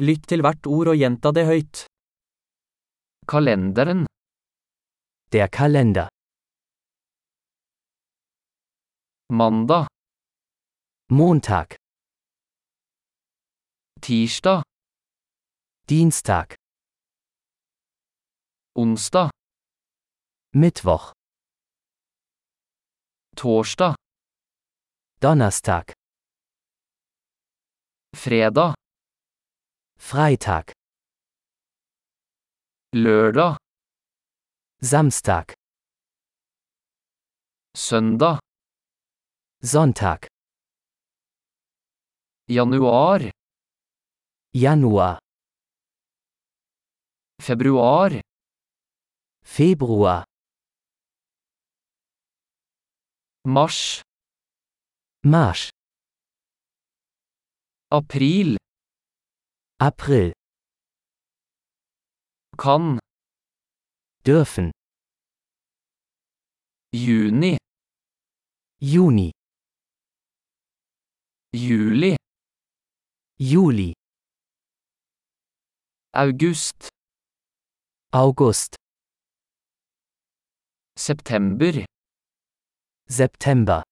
Lytt til hvert ord og gjenta det høyt. Kalenderen, Der Kalender. mandag, Montag, tirsdag, Dienstag, onsdag, Mittwoch, torsdag, Donnerstag, fredag, Freitag, lørdag, Samstag, søndag, Sonntag, januar, Januar, februar, Februar, mars, Mars. april, April, kan, dürfen, juni, Juni, juli, Juli, august, August, september, September,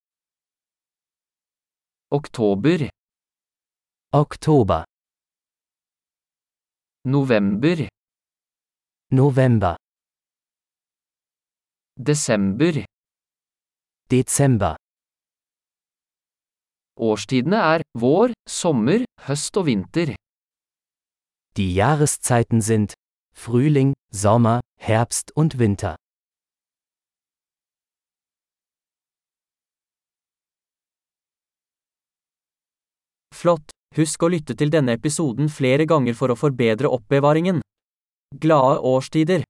oktober, Oktober, november, November, desember. Dezember. Årstidene er vår, sommer, høst og vinter. Die Jahreszeiten sind Frühling, Sommer, Herbst und Winter. Flott! Husk å lytte til denne episoden flere ganger for å forbedre oppbevaringen. Glade årstider!